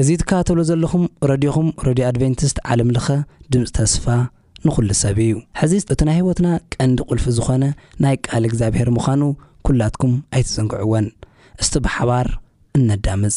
እዚ ትከታተልዎ ዘለኹም ረድዮኹም ረድዮ ኣድቨንቲስት ዓለም ለኸ ድምጺ ተስፋ ንኹሉ ሰብ እዩ። ሕዚ እቲ ናይ ህይወትና ቀንዲ ቁልፊ ዝኾነ ናይ ቃል እግዚኣብሔር ምዃኑ ኩላትኩም ኣይትዘንግዕዎን። እስቲ ብሓባር እነዳምጽ።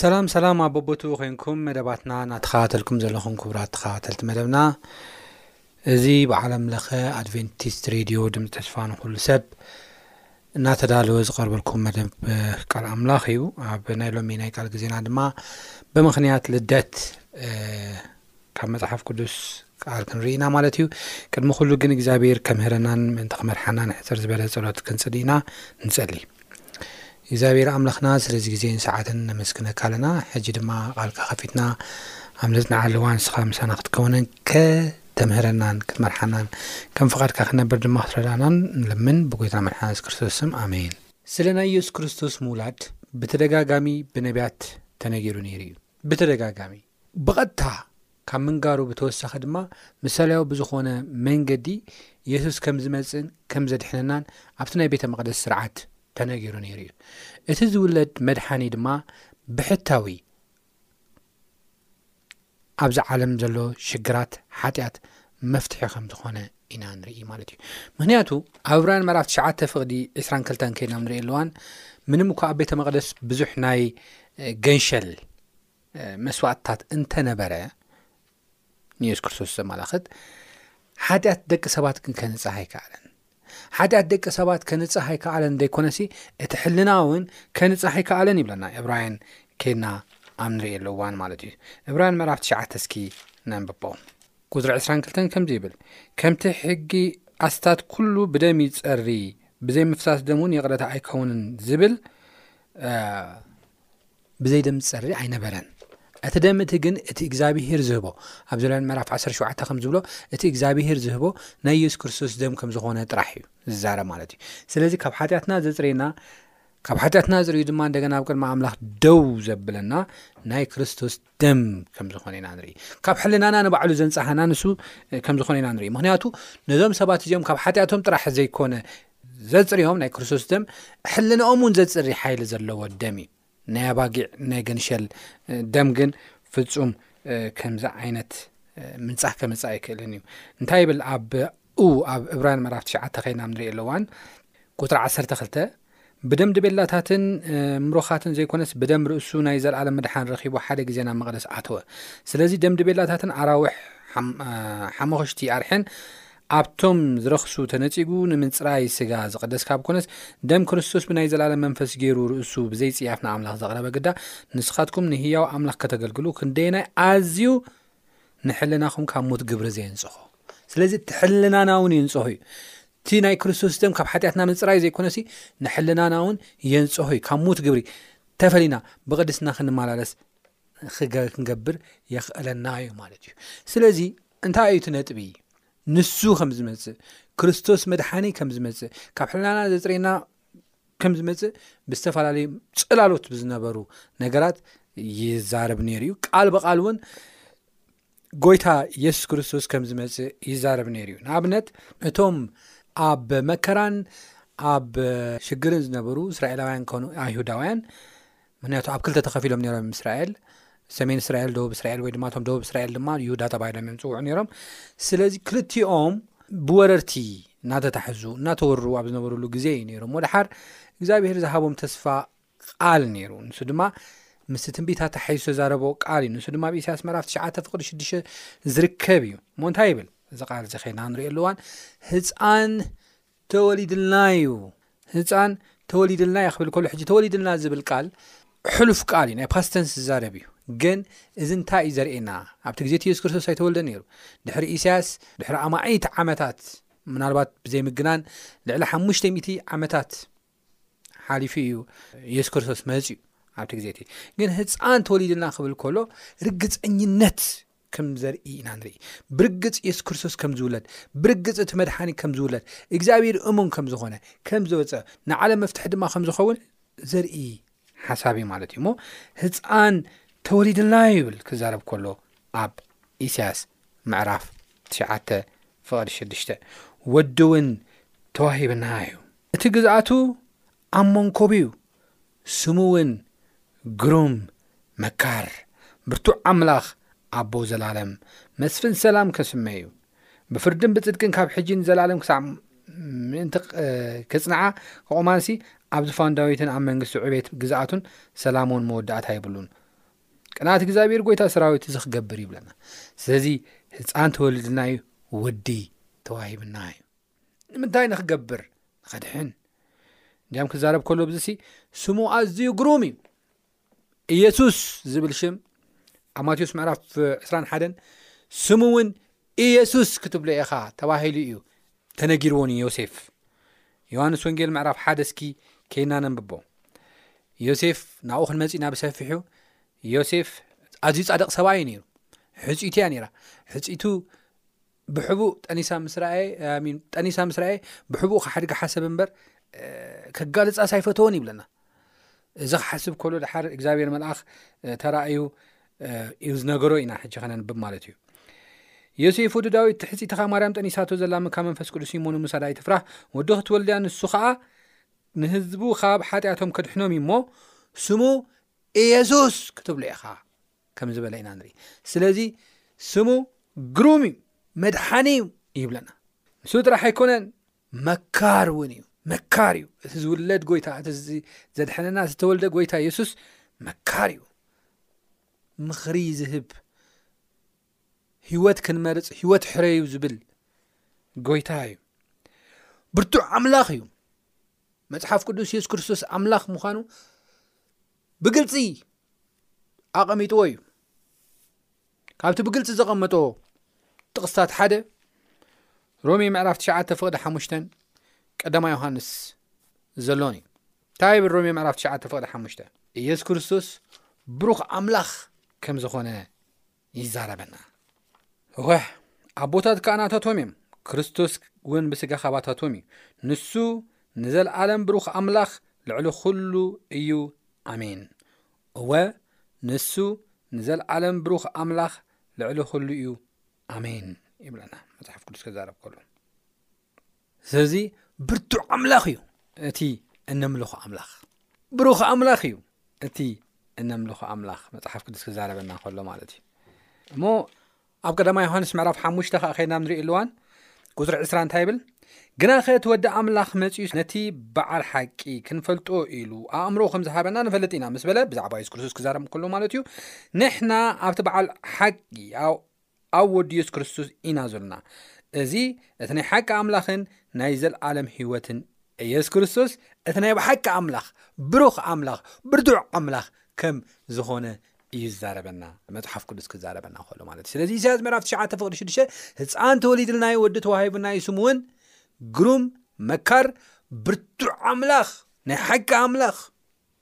ሰላም ሰላም ኣብ በቦትኡ ኮንኩም መደባትና እናተኸታተልኩም ዘለኹም ክቡራት ተኸታተልቲ መደብና እዚ ብዓለም ለኸ ኣድቨንቲስት ሬድዮ ድምፂ ተስፋ ንኩሉ ሰብ እናተዳለወ ዝቐርበልኩም መደብ ቃል ኣምላኽ እዩ ኣብ ናይ ሎሚ ናይ ቃል ግዜና ድማ ብምኽንያት ልደት ካብ መጽሓፍ ቅዱስ ቃል ክንርኢ ኢና ማለት እዩ ቅድሚ ኩሉ ግን እግዚኣብሔር ከምህረናን ምእንቲ ክመርሓናን ሕፅር ዝበለ ጸሎት ክንጽሊ ኢና ንጸሊ እግዚኣብሔር ኣምላኽና ስለዚ ግዜን ሰዓትን ነመስግነካ ኣለና ሕጂ ድማ ቃልካ ከፊትና ኣብ ነጽንዓሉ እዋን ንስኻ ምሳና ክትከውንን ከተምህረናን ክትመርሓናን ከም ፍቓድካ ክነብር ድማ ክትረዳእናን ንልምን ብጎይታ መድሓና የሱስ ክርስቶስ ስም ኣሜን ስለ ናይ የሱስ ክርስቶስ ምውላድ ብተደጋጋሚ ብነቢያት ተነጊሩ ነይሩ እዩ ብተደጋጋሚ ብቐጥታ ካብ ምንጋሩ ብተወሳኺ ድማ ምሳልያዊ ብዝኾነ መንገዲ የሱስ ከም ዝመጽእን ከም ዘድሕነናን ኣብቲ ናይ ቤተ መቕደስ ስርዓት ተነጊሩ ነይሩ እዩ። እቲ ዝውለድ መድሓኒ ድማ ብሕታዊ ኣብዚ ዓለም ዘሎ ሽግራት ሓጢኣት መፍትሒ ከም ዝኾነ ኢና ንርኢ ማለት እዩ ምክንያቱ ኣብ እብራን ምዕራፍ ትሽዓተ ፍቕዲ 2ስራን ክልተን ከይድናም ንሪኢ ኣለዋን ምንም እኳ ኣብ ቤተ መቕደስ ብዙሕ ናይ ገንሸል መስዋእትታት እንተነበረ ንየሱስ ክርስቶስ ዘመላኽት ሓጢኣት ደቂ ሰባት ግን ከንጽህ ኣይከኣለን ሓጢኣት ደቂ ሰባት ከንጽህ ኣይከኣለን ዘይኮነሲ እቲ ሕልና እውን ከንጽህ ኣይከኣለን ይብለና እብራይን ኬና ኣብ ንርእየሉ እዋን ማለት እዩ እብራይን ምዕራፍ ትሽዓተ እስኪ ነንብቦ ቁፅሪ 22 ከምዚ ይብል ከምቲ ሕጊ ኣስታት ኩሉ ብደም ይጸሪ ብዘይ ምፍሳስ ደም እውን ይቕረታ ኣይከውንን ዝብል ብዘይ ደም ዝጸሪ ኣይነበረን። እቲ ደም እቲ ግን እቲ እግዚኣብሄር ዝህቦ፣ ኣብ ዘሌዋውያን ምዕራፍ ዓሰርተ ሸውዓተ ከም ዝብሎ እቲ እግዚኣብሄር ዝህቦ ናይ የሱስ ክርስቶስ ደም ከም ዝኾነ ጥራሕ እዩ ዝዛረብ ማለት እዩ። ስለዚ ካብ ሓጢኣትና ዘጽርየና ካብ ሓጢኣትና ኣጽርዩ ድማ እንደገና ኣብ ቅድሚ ኣምላኽ ደው ዘብለና ናይ ክርስቶስ ደም ከም ዝኾነ ኢና ንርኢ። ካብ ሕልናና ንባዕሉ ዘንጻሃና ንሱ ከም ዝኾነ ኢና ንርኢ። ምክንያቱ ነዞም ሰባት እዚኦም ካብ ሓጢኣቶም ጥራሕ ዘይኮነ ዘጽርዮም ናይ ክርስቶስ ደም ሕልንኦም እውን ዘጽሪ ሓይሊ ዘለዎ ደም እዩ ናይ ኣባጊዕ ናይ ገንሸል ደም ግን ፍጹም ከምዚ ዓይነት ምንጻህ ከምጻእ ኣይክእልን እዩ እንታይ ይብል ኣብ ኡ ኣብ እብራን መራፍ ትሽዓ ከይና ንሪኦ ኣለዋን ቁፅሪ ዓሰርተ ክልተ ብደም ድቤላታትን ምሩኻትን ዘይኮነስ ብደም ርእሱ ናይ ዘለኣለም ምድሓን ረኺቡ ሓደ ግዜ ናብ መቕደስ ኣተወ ስለዚ ደም ድቤላታትን ኣራውሕ ሓመኽሽቲ ኣርሕን ኣብቶም ዝረኽሱ ተነጺጉ ንምጽራይ ስጋ ዝቐደስ ካብ ኮነስ፣ ደም ክርስቶስ ብናይ ዘላለም መንፈስ ገይሩ ርእሱ ብዘይ ጽያፍ ንኣምላኽ ዘቕረበ ግዳ፣ ንስኻትኩም ንህያው ኣምላኽ ከተገልግሉ ክንደየናይ ኣዝዩ ንሕልናኹም ካብ ሞት ግብሪ ዘየንጽሆ። ስለዚ እቲ ሕልናና እውን የንጽሆ እዩ። እቲ ናይ ክርስቶስ ደም ካብ ሓጢኣትና ምጽራይ ዘይኮነሲ ንሕልናና እውን የንጽሆ እዩ። ካብ ሞት ግብሪ ተፈሊና ብቕድስና ክንመላለስ ክንገብር የኽእለና እዩ ማለት እዩ ስለዚ እንታይ እዩ እቲ ነጥቢ ንሱ ከም ዝመፅእ ክርስቶስ መድሓኒ ከም ዝመፅእ ካብ ሕልናና ዘፅሬና ከም ዝመፅእ ብዝተፈላለዩ ፅላሎት ብዝነበሩ ነገራት ይዛረብ ነይሩ እዩ ቃል ብቓል እውን ጎይታ የሱስ ክርስቶስ ከም ዝመጽእ ይዛረብ ነይሩ እዩ ንኣብነት እቶም ኣብ መከራን ኣብ ሽግርን ዝነበሩ እስራኤላውያን ኮኑ ኣይሁዳውያን ምክንያቱ ኣብ ክልተ ተኸፊሎም ነሮም ም እስራኤል ሰሜን እስራኤል ደቡብ እስራኤል ወይ ድማ ቶም ደቡብ እስራኤል ድማ ይሁዳ ተባሂሎም እዮም ዝፅውዑ ነሮም ስለዚ ክልቲኦም ብወረርቲ እናተታሕዙ እናተወርሩ ኣብ ዝነበርሉ ግዜ እዩ ነይሮም ወደሓር እግዚኣብሄር ዝሃቦም ተስፋ ቃል ነይሩ። ንሱ ድማ ምስቲ ትንቢት ኣተሓሒዙ ዝተዛረቦ ቃል እዩ። ንሱ ድማ ኣብ ኢሳያስ ምዕራፍ ትሽዓተ ፍቕዲ ሽዱሽተ ዝርከብ እዩ እሞ እንታይ ይብል እዚ ቃል እዚ ከይና ንሪእሉ እዋን ህፃን ተወሊድልና እዩ ህፃን ተወሊድልና እዩ ክብል ከሎ ሕጂ ተወሊድልና ዝብል ቃል ሕሉፍ ቃል እዩ ናይ ፓስተንስ ዝዛረብ እዩ ግን እዚ እንታይ እዩ ዘርእየና ኣብቲ ግዜ እቲ የሱስ ክርስቶስ ኣይተወልደ ነይሩ ድሕሪ ኢሳያስ ድሕሪ ኣማዒት ዓመታት ምናልባት ብዘይምግናን ልዕሊ ሓሙሽተ ሚእቲ ዓመታት ሓሊፉ እዩ የሱስ ክርስቶስ መፅዩ ኣብቲ ግዜ እቲ ግን ህፃን ተወሊድና ክብል ከሎ ርግፀኝነት ከም ዘርኢ ኢና ንርኢ ብርግፅ የሱስ ክርስቶስ ከም ዝውለድ ብርግፅ እቲ መድሓኒ ከም ዝውለድ እግዚኣብሔር እሙን ከም ዝኾነ ከም ዝወፀ ንዓለም መፍትሒ ድማ ከም ዝኸውን ዘርኢ ሓሳብ እዩ ማለት እዩ እሞ ህፃን ተወሊድልና ይብል ክዛረብ ከሎ ኣብ ኢሳያስ ምዕራፍ ትሽዓተ ፍቕዲ ሽዱሽተ ወዲ እውን ተዋሂብና እዩ እቲ ግዝኣቱ ኣብ መንኰቡ'ዩ፣ ስሙ'ውን ግሩም፣ መካር፣ ብርቱዕ ኣምላኽ፣ ኣቦ ዘላለም፣ መስፍን ሰላም ከስመ'ዩ። ብፍርድን ብጽድቅን ካብ ሕጂ ንዘላለም ክሳዕ ምእንቲ ኬጽንዓ ኬቝማንሲ፣ ኣብ ዝፋን ዳዊትን ኣብ መንግስቱ ዕቤት ግዝኣቱን ሰላሙን መወዳእታ የብሉን። ቅንኣት እግዚኣብሄር ጐይታ ሰራዊት እዚ ኪገብር እዩ ይብለና። ስለዚ፣ ህጻን ተወሊዱልና'ዩ፣ ወዲ ተዋሂቡና'ዩ። ንምንታይ ንክገብር ንኸድሕን እንዲያም ክዛረብ ከሎ ብዚሲ ስሙ ኣዝዩ ግሩም እዩ ኢየሱስ ዝብል ሽም ኣብ ማቴዎስ ምዕራፍ 2ሓን ስሙ እውን ኢየሱስ ክትብሎ ኢኻ ተባሂሉ እዩ ተነጊርዎን ዮሴፍ ዮሃንስ ወንጌል ምዕራፍ ሓደ እስኪ ከይና ነንብቦ ዮሴፍ ናብኡ ክንመፅእና ብሰፊሑ ዮሴፍ ኣዝዩ ፃደቅ ሰብኣዩ ነይሩ ሕፅቱ እያ ነራ ሕፅቱ ብሕቡእ ጠኒሳ ምስ ረኣየ I mean ጠኒሳ ምስ ረኣየ ብሕቡእ ክሓድጋ ሓሰበ እምበር ከጋልጻስ ኣይፈተወን ይብለና። እዚ ክሓስብ ከሎ ድሓር እግዚኣብሔር መልኣኽ ተራእዩ እዩ ዝነገሮ ኢና ሕጂ ከነንብብ ማለት እዩ። ዮሴፍ ወዲ ዳዊት ትሕጺትኻ ማርያም ጠኒሳቶ ዘላ ምካ መንፈስ ቅዱስ እዩ እሞ ንምውሳድ ኣይትፍራህ ወዲ ክትወልድያ ንሱ ኸኣ ንህዝቡ ካብ ሓጢኣቶም ከድሕኖም እዩ እሞ ስሙ ኢየሱስ ክትብሎ ኢኻ። ከም ዝበለ ኢና ንርኢ ስለዚ ስሙ ግሩም እዩ መድሓኒ እዩ ይብለና ንሱ ጥራሕ ኣይኮነን መካር እውን እዩ መካር እዩ እቲ ዝውለድ ጎይታ እቲ ዘድሐነና ዝተወልደ ጎይታ የሱስ መካር እዩ ምኽሪ ዝህብ ህይወት ክንመርፅ ህይወት ሕረዩ ዝብል ጎይታ እዩ ብርቱዕ ኣምላኽ እዩ መጽሓፍ ቅዱስ የሱስ ክርስቶስ ኣምላኽ ምዃኑ ብግልፂ ኣቐሚጥዎ እዩ ካብቲ ብግልፂ ዘቐመጦ ጥቕስታት ሓደ ሮሜ ምዕራፍ 9 ፍቕዲ 5 ቀዳማ ዮሃንስ ዘሎን እዩ እንታይ ይብል ሮሜ ምዕራፍ 9 ፍቕዲ 5 ኢየሱስ ክርስቶስ ብሩኽ ኣምላኽ ከም ዝኾነ ይዛረበና ወ ኣቦታት ከዓ ናታቶም እዮም ክርስቶስ እውን ብስጋ ካባታቶም እዩ ንሱ ንዘለዓለም ብሩኽ ኣምላኽ ልዕሊ ኩሉ እዩ ኣሜን እወ ንሱ ንዘለዓለም ብሩኽ ኣምላኽ ልዕሊ ኩሉ እዩ ኣሜን ይብለና መፅሓፍ ቅዱስ ከዛረብ ከሉ ስለዚ ብርቱዕ ኣምላኽ እዩ እቲ እነምልኾ ኣምላኽ ብሩኽ ኣምላኽ እዩ እቲ እነምልኾ ኣምላኽ መፅሓፍ ቅዱስ ክዛረበና ከሎ ማለት እዩ እሞ ኣብ ቀዳማ ዮሃንስ ምዕራፍ ሓሙሽተ ከዓ ከይና ንሪኢ ኣለዋን ቁፅሪ ዕስራ እንታይ ይብል ግና ኸ እቲ ወዲ ኣምላኽ መፅዩ ነቲ በዓል ሓቂ ክንፈልጦ ኢሉ ኣእምሮ ከም ዝሃበና ንፈልጥ ኢና ምስ በለ ብዛዕባ የሱስ ክርስቶስ ክዛረብ ከሎ ማለት እዩ ንሕና ኣብቲ በዓል ሓቂ ኣብ ወዱ የሱስ ክርስቶስ ኢና ዘሎና። እዚ እቲ ናይ ሓቂ ኣምላኽን ናይ ዘልኣለም ህይወትን እዩ። የሱስ ክርስቶስ እቲ ናይ ብሓቂ ኣምላኽ፣ ብሩኽ ኣምላኽ፣ ብርቱዕ ኣምላኽ ከም ዝኾነ እዩ ዝዛረበና መጽሓፍ ቅዱስ ክዛረበና ከሎ ማለት እዩ። ስለዚ ኢሳያስ ምዕራፍ 9 ፍቕዲ 6 ህፃን ተወሊድልና እዩ፣ ወዲ ተዋሂቡና እዩ፣ ስሙ እውን ግሩም መካር፣ ብርቱዕ ኣምላኽ፣ ናይ ሓቂ ኣምላኽ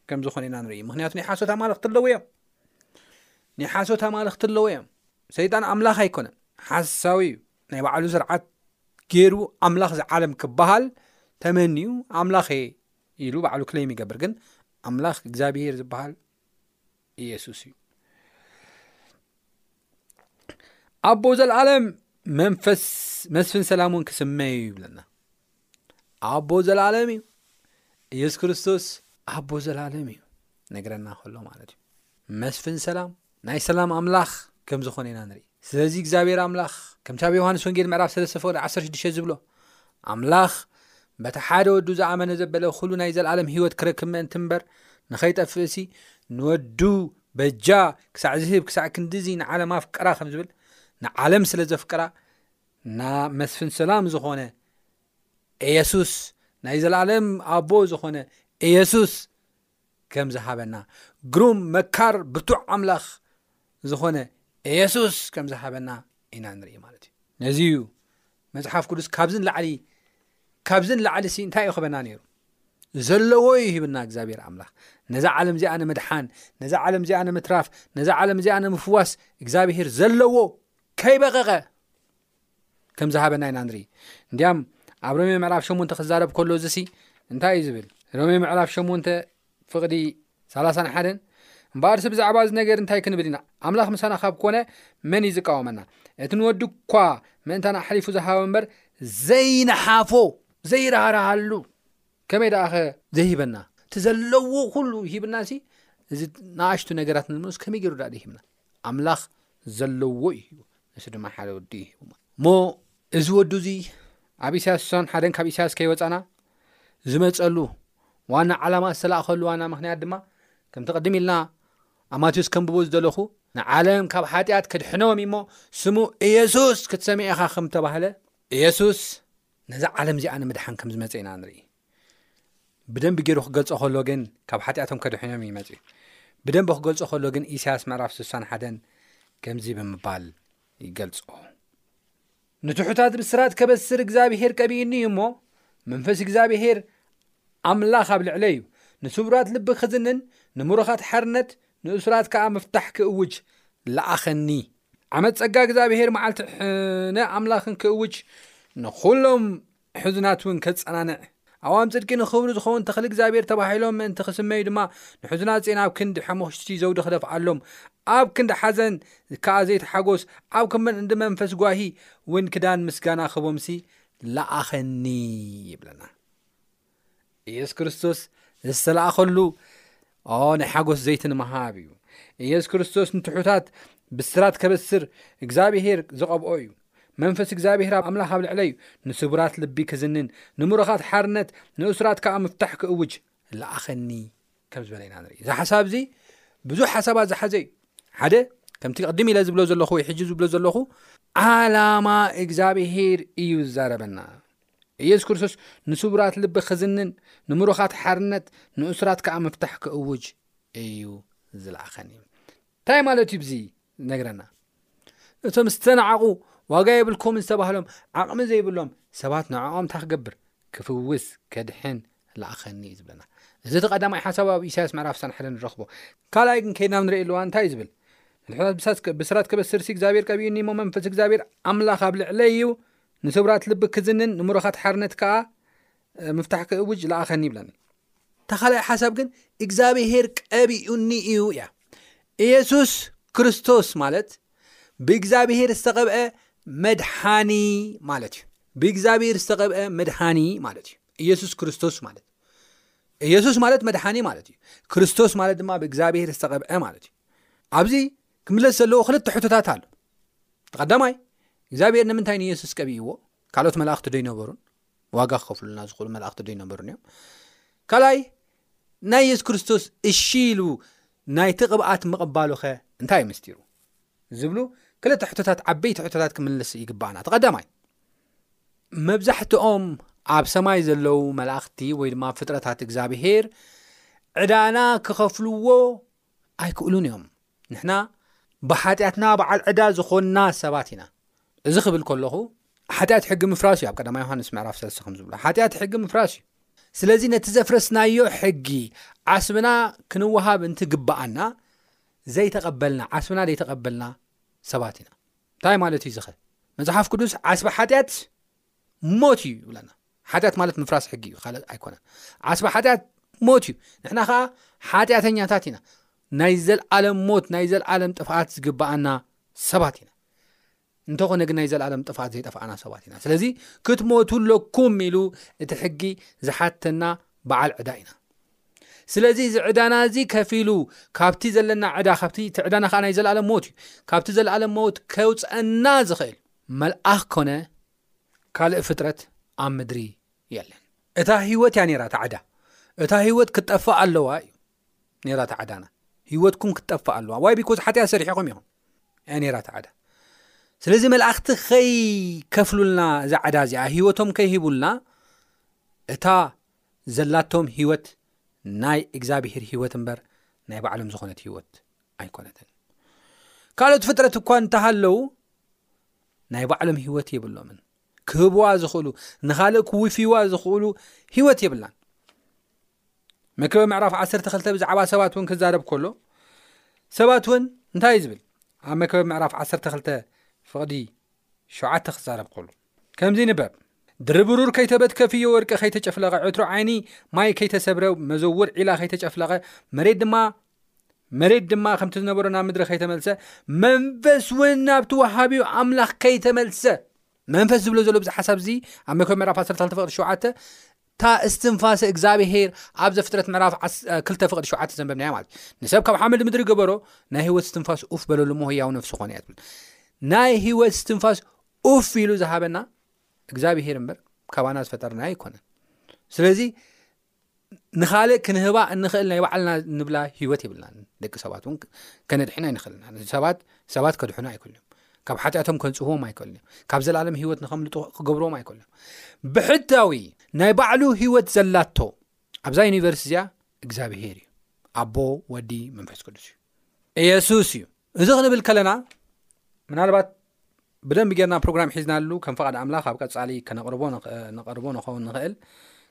ከም ዝኾነ ኢና ንርኢ ምክንያቱ ናይ ሓሶት ኣማልኽቲ ኣለዉ እዮም ናይ ሓሶት ኣማልኽቲ ኣለዉ እዮም ሰይጣን ኣምላኽ ኣይኮነን ሓሳዊ እዩ ናይ ባዕሉ ስርዓት ገይሩ ኣምላኽ ዝዓለም ክበሃል ተመንዩ ኣምላኽ እየ ኢሉ ባዕሉ ክለይም ይገብር ግን ኣምላኽ እግዚኣብሄር ዝበሃል ኢየሱስ እዩ ኣቦ ዘለዓለም መንፈስ መስፍን ሰላም እውን ክስመ እዩ ይብለና ኣቦ ዘለዓለም እዩ ኢየሱስ ክርስቶስ ኣቦ ዘለዓለም እዩ ነገረና ከሎ ማለት እዩ መስፍን ሰላም ናይ ሰላም ኣምላኽ ከም ዝኾነ ኢና ንርኢ ስለዚ እግዚኣብሔር ኣምላኽ ከምቲ ኣብ ዮሓንስ ወንጌል ምዕራፍ ሰለስተ ፍቕዲ ዓሰርተ ሽዱሽተ ዝብሎ ኣምላኽ በቲ ሓደ ወዱ ዝኣመነ ዘበለ ኩሉ ናይ ዘለዓለም ህይወት ክረክብ ምእንቲ እምበር ንኸይጠፍእሲ ንወዱ በጃ ክሳዕ ዝህብ ክሳዕ ክንዲዚ ንዓለም ኣፍቀራ ከም ዝብል ንዓለም ስለ ዘፍቀራ ና መስፍን ሰላም ዝኾነ ኢየሱስ ናይ ዘለዓለም ኣቦ ዝኾነ ኢየሱስ ከም ዝሃበና ግሩም መካር ብርቱዕ ኣምላኽ ዝኾነ ኢየሱስ ከም ዝሃበና ኢና ንርኢ ማለት እዩ ነዚ እዩ መጽሓፍ ቅዱስ ካብዚ ንላዕሊ ካብዚ ንላዕሊ ሲ እንታይ እዩ ክበና ነይሩ ዘለዎ እዩ ሂብና እግዚኣብሔር ኣምላኽ ነዛ ዓለም እዚኣ ንምድሓን ነዛ ዓለም እዚኣ ንምትራፍ ነዛ ዓለም እዚኣ ንምፍዋስ እግዚኣብሄር ዘለዎ ከይበቐቐ ከም ዝሃበና ኢና ንርኢ እንዲያም ኣብ ሮሜ ምዕራፍ ሸሞንተ ክዛረብ ከሎ እዚ ሲ እንታይ እዩ ዝብል ሮሜ ምዕራፍ ሸሞንተ ፍቕዲ ሰላሳን ሓደን እምበኣርሲ ብዛዕባ እዚ ነገር እንታይ ክንብል ኢና ኣምላኽ ምሳና ካብ ኮነ መን እዩ ዝቃወመና እቲ ንወዲ እኳ ምእንታን ኣሕሊፉ ዝሃበ እምበር ዘይንሓፎ ዘይራህርሃሉ ከመይ ደኣኸ ዘይሂበና እቲ ዘለዎ ኩሉ ሂብናሲ እዚ ንኣሽቱ ነገራት ንምስ ከመይ ገይሩ ዳእ ሂብና ኣምላኽ ዘለዎ እዩ ንሱ ድማ ሓደ ወዲ ሂቡ እሞ እዚ ወዱ እዙይ ኣብ ኢሳያስ ሳን ሓደን ካብ ኢሳያስ ከይወፃና ዝመፀሉ ዋና ዓላማ ዝተላእኸሉ ዋና ምክንያት ድማ ከምቲ ቅድም ኢልና ኣብ ማቴዎስ ከምብቦ ዝደለኹ ንዓለም ካብ ሓጢኣት ክድሕኖም እሞ ስሙ ኢየሱስ ክትሰምዕ ኢኻ ከም ተባህለ ኢየሱስ ነዛ ዓለም እዚኣ ንምድሓን ከም ዝመፀ ኢና ንርኢ ብደንቢ ገይሩ ክገልጾ ከሎ ግን ካብ ሓጢኣቶም ከድሕኖም እዩ መጺኡ ብደንቢ ክገልጾ ከሎ ግን ኢሳያስ ምዕራፍ ስሳን ሓደን ከምዚ ብምባል ይገልጾ ንትሑታት ብስራት ከበስር እግዚኣብሄር ቀቢኡኒ እዩ እሞ መንፈስ እግዚኣብሄር ኣምላኽ ኣብ ልዕለ እዩ ንስውራት ልቢ ክዝንን ንምሩኻት ሓርነት ንእሱራት ከዓ ምፍታሕ ክእውጅ ለኣኸኒ ዓመት ጸጋ እግዚኣብሄር መዓልቲ ሕነ ኣምላኽን ክእውጅ ንኹሎም ንሕዙናት እውን ከጸናንዕ። ኣእዋም ጽድቂ ንኽብሩ ዝኸውን ተኽሊ እግዚኣብሔር ተባሂሎም ምእንቲ ክስመዩ ድማ ንሕዙናት ጽዮን ኣብ ክንዲ ሓሙኽሽቲ ዘውዲ ክደፍኣሎም ኣብ ክንዲ ሓዘን ከኣ ዘይቲ ሓጎስ ኣብ ክንዲ መንፈስ ጓሂ እውን ክዳን ምስጋና ክህቦምሲ ለኣኸኒ ይብለና። ኢየሱስ ክርስቶስ ዝተላእኸሉ ናይ ሓጎስ ዘይቲ ንምሃብ እዩ ኢየሱስ ክርስቶስ ንትሑታት ብስራት ከበስር እግዚኣብሄር ዝቐብኦ እዩ መንፈስ እግዚኣብሄር ኣብ ኣምላኽ ኣብ ልዕለ እዩ ንስቡራት ልቢ ክዝንን ንምሩኻት ሓርነት ንእሱራት ከዓ ምፍታሕ ክእውጅ ለኣኸኒ ከም ዝበለ ኢና ንርኢ እዚ ሓሳብ እዚ ብዙሕ ሓሳባት ዝሓዘ እዩ ሓደ ከምቲ ቅድም ኢለ ዝብሎ ዘለኹ ወይ ሕጂ ዝብሎ ዘለኹ ዓላማ እግዚኣብሄር እዩ ዝዛረበና ኢየሱስ ክርስቶስ ንስቡራት ልቢ ክዝንን ንምሩኻት ሓርነት ንእሱራት ከኣ ምፍታሕ ክእውጅ እዩ ዝለኣኸኒ እንታይ ማለት እዩ ብዚ ነግረና እቶም ዝተናዓቑ ዋጋ የብልኩም ዝተባህሎም ዓቕሚ ዘይብሎም ሰባት ንዕኦም እንታይ ክገብር ክፍውስ ከድሕን ለኣኸኒ እዩ ዝብለና እዚ እቲ ቀዳማይ ሓሳብ ኣብ ኢሳያስ ምዕራፍ ሳን ሓደ ንረኽቦ ካልኣይ ግን ከይድና ንርኢ ኣለዋ እንታይ እዩ ዝብል ንሕታት ብስራት ከበስርሲ እግዚኣብሔር ቀቢኡኒ እሞ መንፈስ እግዚኣብሔር ኣምላኽ ኣብ ልዕለይ እዩ ንስብራት ልቢ ክዝንን ንሙሩኻት ሓርነት ከኣ ምፍታሕ ክእውጅ ለኣኸኒ ይብለኒ። እታ ካልኣይ ሓሳብ ግን እግዚኣብሄር ቀቢኡኒ እዩ እያ። ኢየሱስ ክርስቶስ ማለት ብእግዚኣብሄር ዝተቐብአ መድሓኒ ማለት እዩ። ብእግዚኣብሄር ዝተቐብአ መድሓኒ ማለት እዩ። ኢየሱስ ክርስቶስ ማለት ኢየሱስ ማለት መድሓኒ ማለት እዩ። ክርስቶስ ማለት ድማ ብእግዚኣብሄር ዝተቐብአ ማለት እዩ። ኣብዚ ክምለስ ዘለዎ ክልተ ሕቶታት ኣሎ ተቀዳማይ እግዚኣብሔር ንምንታይ ንየሱስ ቀቢእዎ ካልኦት መላእኽቲ ዶ ይነበሩን ዋጋ ክከፍሉና ዝኽእሉ መላእኽቲ ዶ ይነበሩን እዮም ካልኣይ ናይ የሱስ ክርስቶስ እሺ ኢሉ ናይቲ ቅብኣት ምቕባሉ ኸ እንታይ እዩ ምስጢሩ ዝብሉ ክልተ ሕቶታት ዓበይቲ ሕቶታት ክምልስ ይግባኣና ተቀዳማይ መብዛሕትኦም ኣብ ሰማይ ዘለዉ መላእኽቲ ወይ ድማ ፍጥረታት እግዚኣብሄር ዕዳና ክኸፍልዎ ኣይክእሉን እዮም። ንሕና ብሓጢኣትና በዓል ዕዳ ዝኾንና ሰባት ኢና። እዚ ክብል ከለኹ ሓጢኣት ሕጊ ምፍራስ እዩ ኣብ ቀዳማ ዮሃንስ ምዕራፍ ሰለስተ ከም ዝብሎ ሓጢኣት ሕጊ ምፍራስ እዩ ስለዚ ነቲ ዘፍረስናዮ ሕጊ ዓስብና ክንወሃብ እንትግብኣና ዘይተቐበልና ዓስብና ዘይተቐበልና ሰባት ኢና እንታይ ማለት እዩ ዝኸ መፅሓፍ ቅዱስ ዓስቢ ሓጢኣት ሞት እዩ ይብለና ሓጢኣት ማለት ምፍራስ ሕጊ እዩ ካልእ ኣይኮነን ዓስቢ ሓጢኣት ሞት እዩ ንሕና ከዓ ሓጢኣተኛታት ኢና ናይ ዘለዓለም ሞት ናይ ዘለዓለም ጥፍኣት ዝግብኣና ሰባት ኢና እንተኾነ ግን ናይ ዘለዓለም ጥፍኣት ዘይጠፍኣና ሰባት ኢና ስለዚ ክትሞቱ ኣለኩም ኢሉ እቲ ሕጊ ዝሓተና በዓል ዕዳ ኢና ስለዚ እዚ ዕዳና እዚ ከፊሉ ካብቲ ዘለና ዕዳ ካብቲ እቲ ዕዳና ከዓ ናይ ዘለኣለም ሞት እዩ ካብቲ ዘለኣለም ሞት ከውፅአና ዝኽእል መልኣኽ ኮነ ካልእ ፍጥረት ኣብ ምድሪ የለን። እታ ህይወት እያ ነይራ እታ ዕዳ። እታ ህይወት ክትጠፍእ ኣለዋ እዩ ነይራ እታ ዕዳና። ህይወትኩም ክትጠፍእ ኣለዋ ዋይ ቢኮዝ ሓጢኣት ሰሪሕኹም ኢኹም እያ ነይራ እታ ዕዳ። ስለዚ መላእኽቲ ከይከፍሉልና እዛ ዕዳ እዚኣ ህይወቶም ከይሂቡልና እታ ዘላቶም ህይወት ናይ እግዚኣብሄር ህይወት እምበር ናይ ባዕሎም ዝኾነት ህይወት ኣይኮነትን ካልኦት ፍጥረት እኳ እንተሃለዉ ናይ ባዕሎም ሂወት የብሎምን ክህብዋ ዝኽእሉ ንኻልእ ክውፍይዋ ዝኽእሉ ሂወት የብላን መክበ ምዕራፍ 12 ብዛዕባ ሰባት እውን ክዛረብ ከሎ ሰባት እውን እንታይ እዩ ዝብል ኣብ መክበብ ምዕራፍ 12 ፍቕዲ ሸውዓተ ክዛረብ ከሉ ከምዚ ይንበብ ድርብሩር ከይተበትከፍዮ ወርቂ ከይተጨፍለቐ ዕትሮ ዓይኒ ማይ ከይተሰብረ መዘውር ዒላ ከይተጨፍለቐ መሬት ድማ መሬት ድማ ከምቲ ዝነበሮ ናብ ምድሪ ከይተመልሰ መንፈስ እውን ናብቲ ወሃቢኡ ኣምላኽ ከይተመልሰ መንፈስ ዝብሎ ዘሎ ብዚ ሓሳብ እዚ ኣብ መክበብ ምዕራፍ 13 ፍቅዲ 7 እታ እስትንፋሰ እግዚኣብሄር ኣብ ዘፍጥረት ምዕራፍ ክልተ ፍቅዲ ሸውዓተ ዘንበብናያ ማለት ንሰብ ካብ ሓመድ ምድሪ ገበሮ ናይ ህይወት እስትንፋስ ኡፍ በለሉ እሞ ህያው ነፍሲ ኮነ እያ ትብል ናይ ህይወት እስትንፋስ ኡፍ ኢሉ ዝሃበና እግዚኣብሄር እምበር ካባና ዝፈጠርና ኣይኮነን ስለዚ ንካልእ ክንህባ እንኽእል ናይ ባዕልና ንብላ ሂወት ይብልና ደቂ ሰባት ን ከነድሕና ይንኽእልና ሰባት ሰባት ከድሕኑ ኣይክእሉ ዮም ካብ ሓጢኣቶም ከንፅህዎም ኣይክእሉ ዮም ካብ ዘላለም ሂወት ንከምልጡ ክገብርዎም ኣይክእሉ ዮም ብሕታዊ ናይ ባዕሉ ሂወት ዘላቶ ኣብዛ ዩኒቨርስቲ እዚኣ እግዚኣብሄር እዩ ኣቦ ወዲ መንፈስ ቅዱስ እዩ ኢየሱስ እዩ እዚ ክንብል ከለና ምናልባት ብደንቢ ጌርና ፕሮግራም ሒዝናሉ ከም ፍቓድ ኣምላኽ ኣብ ቀጻሊ ከነቕርቦ ነቐርቦ ንኸውን ንኽእል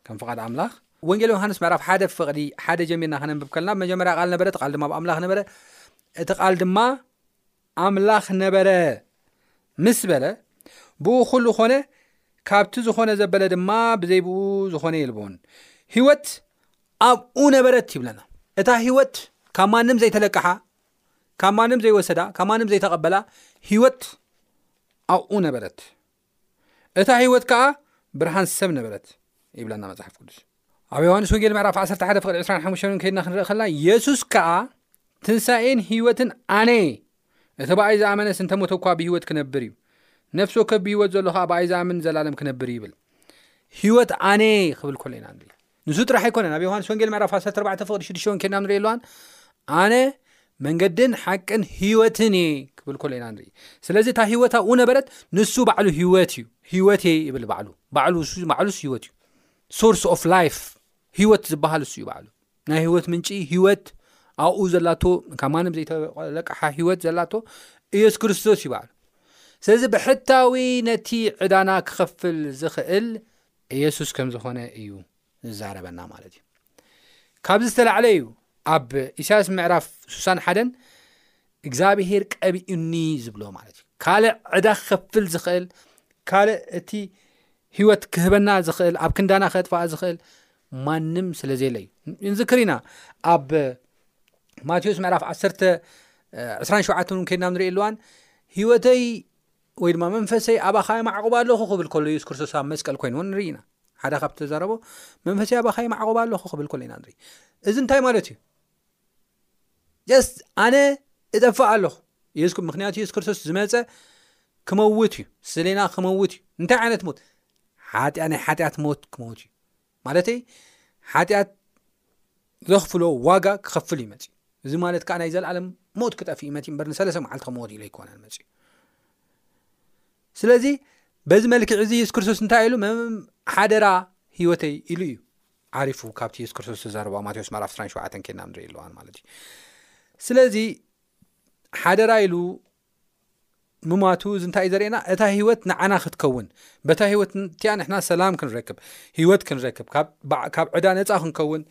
ከም ፍቓድ ኣምላኽ ወንጌል ዮሃንስ ምዕራፍ ሓደ ፍቕዲ ሓደ ጀሚርና ከነንብብ ከለና ብመጀመርያ ቃል ነበረ እቲ ቃል ድማ ብ ኣምላኽ ነበረ እቲ ቃል ድማ ኣምላኽ ነበረ ምስ በለ ብኡ ኩሉ ኾነ ካብቲ ዝኾነ ዘበለ ድማ ብዘይ ብኡ ዝኾነ የልቦን ህይወት ኣብኡ ነበረት ይብለና እታ ህይወት ካብ ማንም ዘይተለቅሓ ካብ ማንም ዘይወሰዳ ካብ ማንም ዘይተቐበላ ህይወት ኣብኡ ነበረት እታ ህይወት ከዓ ብርሃን ሰብ ነበረት ይብለና መፅሓፍ ቅዱስ ኣብ ዮሃንስ ወንጌል ምዕራፍ 11 ፍቅዲ 25 ከይድና ክንርኢ ከላ የሱስ ከዓ ትንሳኤን ህይወትን ኣነ እቲ ብኣይ ዝኣመነስ እንተሞተ እኳ ብህይወት ክነብር እዩ ነፍሲ ወከፍ ብህይወት ዘሎ ከዓ ብኣይ ዝኣምን ዘላለም ክነብር ይብል ህይወት ኣነ ክብል ኮሎ ኢና ንርኢ ንሱ ጥራሕ ኣይኮነን ኣብ ዮሃንስ ወንጌል ምዕራፍ 14 ፍቕዲ ሽዱሽተ እውን ኬድና ንሪኦ ኣለዋን ኣነ መንገድን ሓቅን ህይወትን እየ ክብል ኮሎ ኢና ንርኢ ስለዚ እታ ህይወት ኣብኡ ነበረት ንሱ ባዕሉ ህይወት እዩ ህይወት እየ ይብል ባዕሉ ባዕሉባዕሉስ ህይወት እዩ ሶርስ ኦፍ ላይፍ ህይወት ዝበሃል እሱ እዩ ባዕሉ ናይ ህይወት ምንጪ ህይወት ኣብኡ ዘላቶ ካብ ማንም ዘይተለቅሓ ህይወት ዘላቶ ኢየሱስ ክርስቶስ እዩ ባዕሉ ስለዚ ብሕታዊ ነቲ ዕዳና ክኸፍል ዝኽእል ኢየሱስ ከም ዝኾነ እዩ ዝዛረበና ማለት እዩ ካብዚ ዝተላዕለ እዩ ኣብ ኢሳያስ ምዕራፍ ሱሳን ሓደን እግዚኣብሄር ቀቢኡኒ ዝብሎ ማለት እዩ ካልእ ዕዳ ክከፍል ዝኽእል ካልእ እቲ ህይወት ክህበና ዝኽእል ኣብ ክንዳና ከጥፋእ ዝኽእል ማንም ስለ ዘለ እዩ ንዝክር ኢና ኣብ ማቴዎስ ምዕራፍ 1 2ሸ ን ከድናብ ንሪኢ ኣለዋን ህይወተይ ወይ ድማ መንፈሰይ ኣባኻ የማዕቑብ ኣለኹ ክብል ከሎ የሱስ ክርስቶስ ኣብ መስቀል ኮይኑ እውን ንርኢ ኢና ሓደ ካብ ተዛረቦ መንፈሰይ ኣባኻ የማዕቑብ ኣለኹ ክብል ከሎ ኢና ንርኢ እዚ እንታይ ማለት እዩ ጀስ ኣነ እጠፍእ ኣለኹ ምክንያቱ የሱስ ክርስቶስ ዝመፀ ክመውት እዩ ስሌና ክመውት እዩ እንታይ ዓይነት ሞት ሓጢያ ናይ ሓጢኣት ሞት ክመውት እዩ ማለተይ ሓጢኣት ዘኽፍሎ ዋጋ ክኸፍል እዩ መጺኡ። እዚ ማለት ከኣ ናይ ዘለኣለም ሞት ክጠፍእ እዩ መጺኡ እምበር ንሰለስተ መዓልቲ ክመወት ኢሉ ኣይኮነን መጺኡ። ስለዚ በዚ መልክዕ እዚ የሱስ ክርስቶስ እንታይ ኢሉ ሓደራ ህይወተይ ኢሉ እዩ ዓሪፉ ካብቲ የሱስ ክርስቶስ ዝተዘረባ ማቴዎስ መራፍ 27 ኬና ንርኢ ኣለዋን ማለት እዩ ስለዚ ሓደራ ኢሉ ምሟቱ እዚ እንታይ እዩ ዘርእየና እታ ህይወት ንዓና ክትከውን በታ ህይወት እቲኣ ንሕና ሰላም ክንረክብ ህይወት ክንረክብ ካብ ዕዳ ነፃ ክንከውን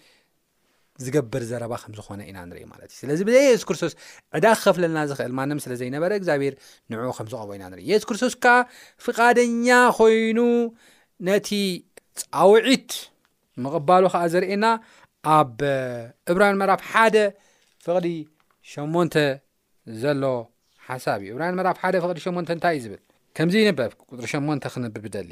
ዝገብር ዘረባ ከም ዝኾነ ኢና ንርኢ ማለት እዩ ስለዚ ብዘይ የሱስ ክርስቶስ ዕዳ ክኸፍለልና ዝኽእል ማንም ስለ ዘይነበረ እግዚኣብሔር ንዕኡ ከም ዝቐቦ ኢና ንርኢ የሱስ ክርስቶስ ከዓ ፍቓደኛ ኮይኑ ነቲ ፃውዒት ምቕባሉ ከዓ ዘርእየና ኣብ እብራን ምዕራፍ ሓደ ፍቕዲ ሸሞንተ ዘሎ ሓሳብ እዩ። ዕብራውያን ምዕራፍ ሓደ ፍቕዲ ሸሞንተ እንታይ እዩ ዝብል? ከምዚ ይንበብ፣ ቁጽሪ ሸሞንተ ክነብብ እደሊ።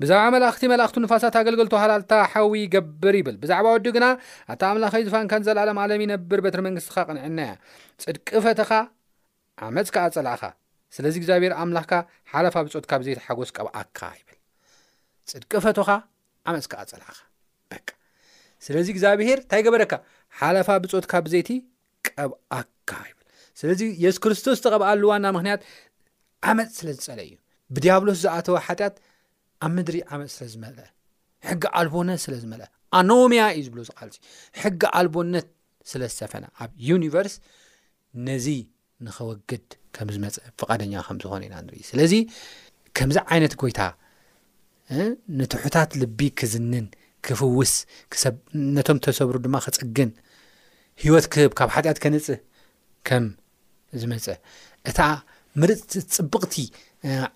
ብዛዕባ መላእኽቲ መላእኽቱ ንፋሳት ኣገልገልቱ ሃላልታ ሓዊ ይገብር ይብል። ብዛዕባ ወዱ ግና ኣታ ኣምላኸይ ዙፋንካ ንዘልኣለም ኣለም ይነብር በትሪ መንግስትኻ ቅንዕና እያ። ጽድቂ ፈተኻ ዓመጽ ከኣ ጸላእኻ። ስለዚ እግዚኣብሔር ኣምላኽካ ሓለፋ ብጾት ካብ ዘይት ሓጎስ ቀብኣካ ይብል። ጽድቂ ፈቶኻ ዓመጽ ከኣ ጸላእኻ። በቃ ስለዚ እግዚኣብሔር እንታይ ገበረካ? ሓለፋ ብጾት ካብ ዘይቲ ቀብኣካ ይብል ስለዚ የሱስ ክርስቶስ ዝተቐብኣሉ ዋና ምክንያት ዓመፅ ስለ ዝፀለ እዩ ብድያብሎስ ዝኣተወ ሓጢኣት ኣብ ምድሪ ዓመፅ ስለ ዝመልአ ሕጊ ኣልቦነት ስለ ዝመልአ ኣኖምያ እዩ ዝብሎ ዝቃል ሕጊ ኣልቦነት ስለ ዝሰፈነ ኣብ ዩኒቨርስ ነዚ ንኸወግድ ከም ዝመፀ ፍቓደኛ ከም ዝኾነ ኢና ንርኢ ስለዚ ከምዚ ዓይነት ጎይታ ንትሑታት ልቢ ክዝንን ክፍውስ ነቶም ተሰብሩ ድማ ክጽግን ህይወት ክህብ ካብ ሓጢኣት ከንጽህ ከም ዝመጸ እታ ምርጽቲ ጽብቕቲ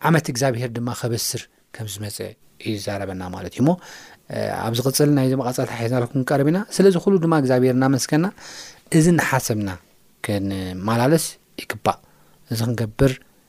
ዓመት እግዚኣብሄር ድማ ከበስር ከም ዝመጸ ይዛረበና ማለት እዩ እሞ ኣብ ዝቕጽል ናይዚ መቓጸልታ ሒዝናልኩም ክንቀርብ ኢና ስለዚ ኩሉ ድማ እግዚኣብሄር እናመስከና እዚ ንሓሰብና ክንመላለስ ይግባእ እዚ ክንገብር